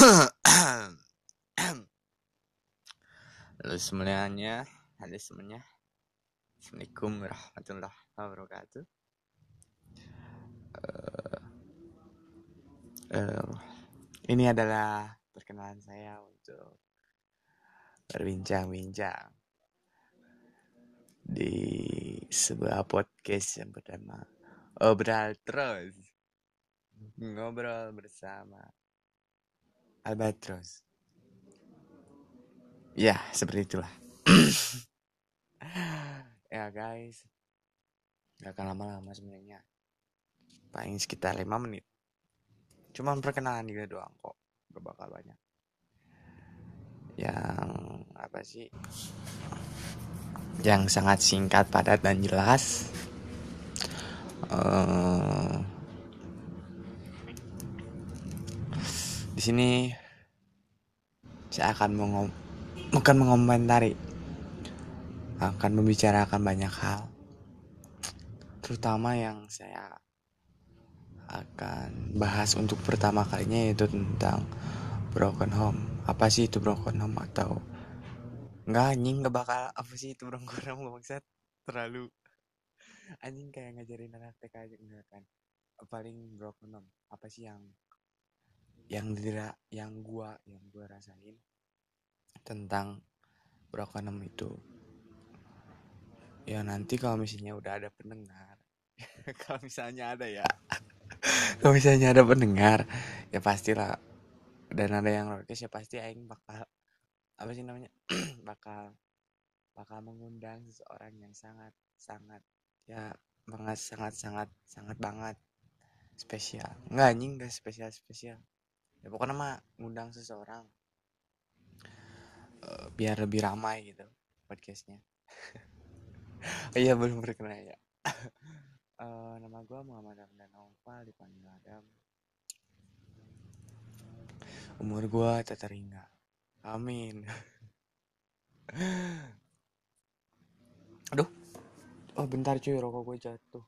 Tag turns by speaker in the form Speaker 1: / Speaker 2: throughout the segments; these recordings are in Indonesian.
Speaker 1: Halo semuanya, halo semuanya. Assalamualaikum warahmatullahi wabarakatuh. Uh, uh, ini adalah perkenalan saya untuk berbincang-bincang di sebuah podcast yang bernama Obrol Terus Ngobrol bersama Albatros. Ya seperti itulah. Ya guys. Gak akan lama-lama sebenarnya. Paling sekitar 5 menit. Cuman perkenalan juga doang kok. Gak bakal banyak. Yang apa sih? Yang sangat singkat, padat dan jelas. Uh, di sini saya akan mengom bukan mengomentari, akan membicarakan banyak hal, terutama yang saya akan bahas untuk pertama kalinya yaitu tentang broken home. Apa sih itu broken home atau Enggak? Anjing nggak bakal apa sih itu bro gue maksud terlalu anjing kayak ngajarin anak TK aja enggak kan? Paling broken home apa sih yang yang dira yang gua yang gua rasain tentang broken home itu. Ya nanti kalau misalnya udah ada pendengar kalau misalnya ada ya kalau misalnya ada pendengar ya pastilah. Dan ada yang rockes ya pasti aing bakal apa sih namanya bakal bakal mengundang seseorang yang sangat sangat ya banget sangat sangat sangat banget. Spesial. Nggak anjing nggak spesial spesial ya pokoknya mah ngundang seseorang uh, biar lebih ramai gitu podcastnya iya belum berkenalan ya uh, nama gue Muhammad Ramdan Oval dipanggil Adam umur gue tak terhingga Amin. Aduh. Oh bentar cuy rokok gue jatuh.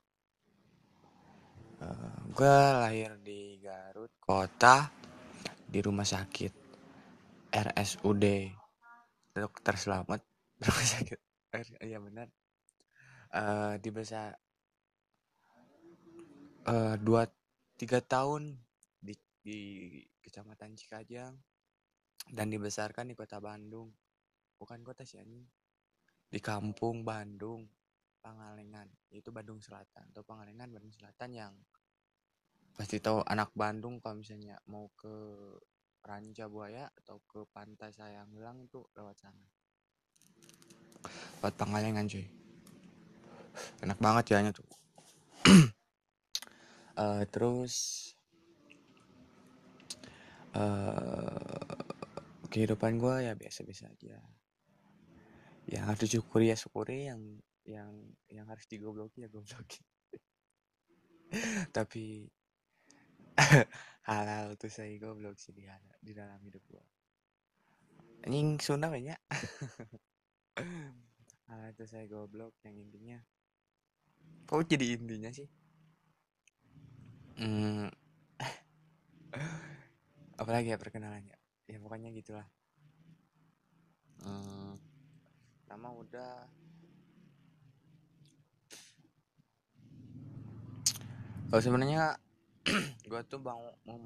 Speaker 1: Uh, eh, gue lahir di Garut kota di rumah sakit. RSUD Dokter Selamat rumah sakit. Iya benar. Uh, di besar uh, dua tiga tahun di, di kecamatan Cikajang dan dibesarkan di kota Bandung. Bukan kota sih ini di kampung Bandung Pangalengan. Yaitu Bandung Selatan atau Pangalengan Bandung Selatan yang pasti tahu anak Bandung kalau misalnya mau ke Ranca Buaya atau ke Pantai Sayang Hilang itu lewat sana. Lewat Pangalengan cuy. Enak banget ya tuh. Uh, terus uh, kehidupan gue ya biasa-biasa aja. Yang harus disyukuri ya syukuri yang yang yang harus digobloki ya gobloki tapi halal tuh saya goblok sih di, di dalam hidup gue anjing Sunda banyak halal tuh saya goblok yang intinya. Kok jadi intinya sih? Hmm. apalagi ya perkenalannya? Ya pokoknya gitulah. Hmm, nama udah. Kalau sebenarnya gue tuh bang mau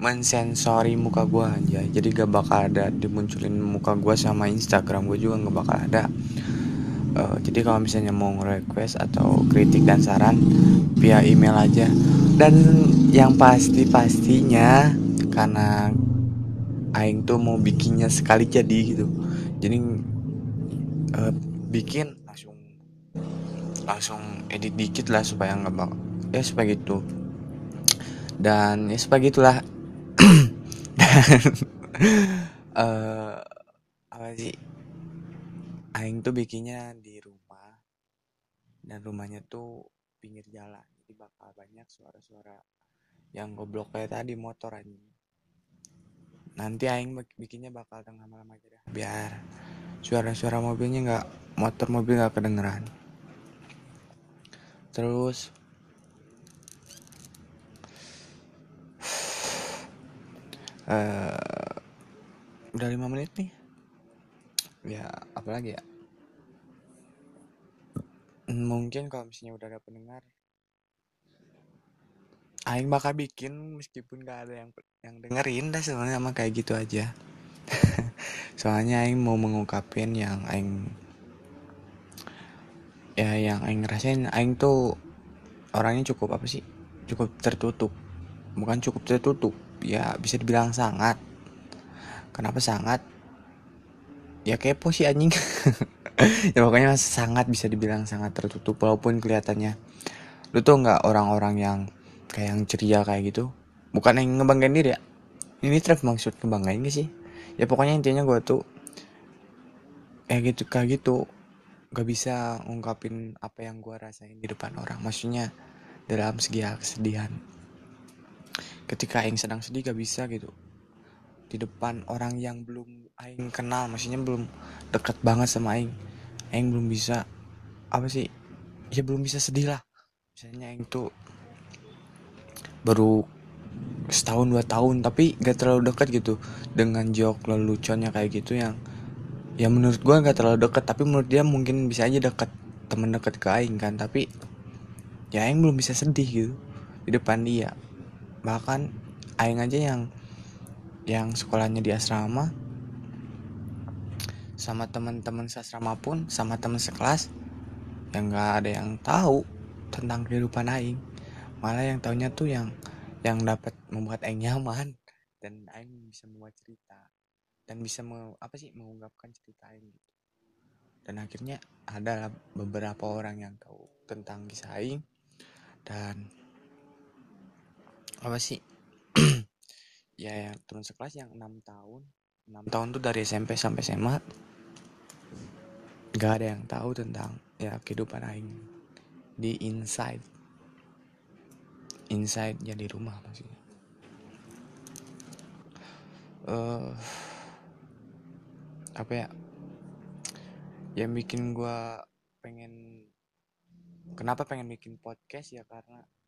Speaker 1: mensensori muka gue aja jadi gak bakal ada dimunculin muka gue sama Instagram gue juga gak bakal ada. Uh, jadi kalau misalnya mau request atau kritik dan saran via email aja. Dan yang pasti pastinya karena aing tuh mau bikinnya sekali jadi gitu. Jadi uh, bikin langsung langsung edit dikit lah supaya nggak bak ya supaya gitu dan ya supaya gitulah dan uh, apa sih? Aing tuh bikinnya di rumah. Dan rumahnya tuh pinggir jalan. Jadi bakal banyak suara-suara yang goblok kayak tadi motor aja nanti aing bikinnya bakal tengah malam aja dah biar suara-suara mobilnya nggak motor mobil nggak kedengeran. Terus uh, udah lima menit nih. Ya apalagi ya? Mungkin kalau misalnya udah ada pendengar Aing bakal bikin meskipun gak ada yang yang dengerin dah sebenarnya sama kayak gitu aja. Soalnya Aing mau mengungkapin yang Aing ya yang Aing ngerasain Aing tuh orangnya cukup apa sih? Cukup tertutup. Bukan cukup tertutup ya bisa dibilang sangat. Kenapa sangat? Ya kepo sih anjing. Ya pokoknya sangat bisa dibilang sangat tertutup walaupun kelihatannya. Lu tuh nggak orang-orang yang kayak yang ceria kayak gitu? Bukan yang ngebanggain diri ya? Ini trap maksud ngebanggain gak sih? Ya pokoknya intinya gue tuh kayak gitu kayak gitu. Gak bisa ngungkapin apa yang gue rasain di depan orang. Maksudnya dalam segi kesedihan ketika Aing sedang sedih gak bisa gitu. Di depan orang yang belum Aing kenal maksudnya belum deket banget sama Aing Aing belum bisa apa sih ya belum bisa sedih lah. Misalnya Aing tuh baru setahun dua tahun tapi gak terlalu dekat gitu dengan jok leluconnya kayak gitu yang ya menurut gue gak terlalu dekat tapi menurut dia mungkin bisa aja dekat temen deket ke Aing kan tapi ya Aing belum bisa sedih gitu di depan dia bahkan Aing aja yang yang sekolahnya di asrama sama teman-teman asrama pun sama teman sekelas yang gak ada yang tahu tentang kehidupan Aing. Malah yang tahunya tuh yang yang dapat membuat Aing nyaman dan Aing bisa membuat cerita dan bisa me, apa sih mengungkapkan cerita Aing gitu. Dan akhirnya ada beberapa orang yang tahu tentang kisah Aing dan apa sih? Ya yang teman sekelas yang enam tahun. Enam tahun tuh dari SMP sampai SMA gak ada yang tahu tentang ya kehidupan Aing di inside. Inside jadi rumah maksudnya. Uh, apa ya? Yang bikin gue pengen kenapa pengen bikin podcast ya? Karena ya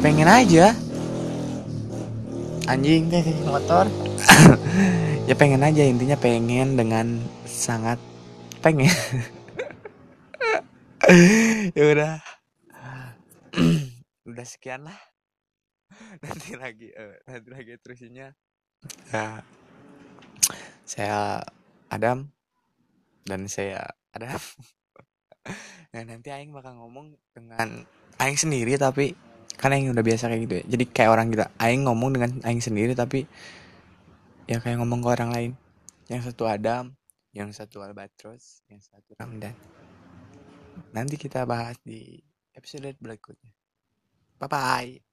Speaker 1: pengen aja. Anjing. Motor. Ya pengen aja. Intinya pengen dengan sangat pengen. Ya udah. Udah sekian lah. Nanti lagi uh, nanti lagi terusinnya ya. Saya Adam dan saya Adam. Nah nanti Aing bakal ngomong dengan Aing sendiri tapi kan Aing udah biasa kayak gitu ya jadi kayak orang kita Aing ngomong dengan Aing sendiri tapi ya kayak ngomong ke orang lain yang satu Adam yang satu Albatros yang satu Ramdan nanti kita bahas di episode berikutnya. Bye bye.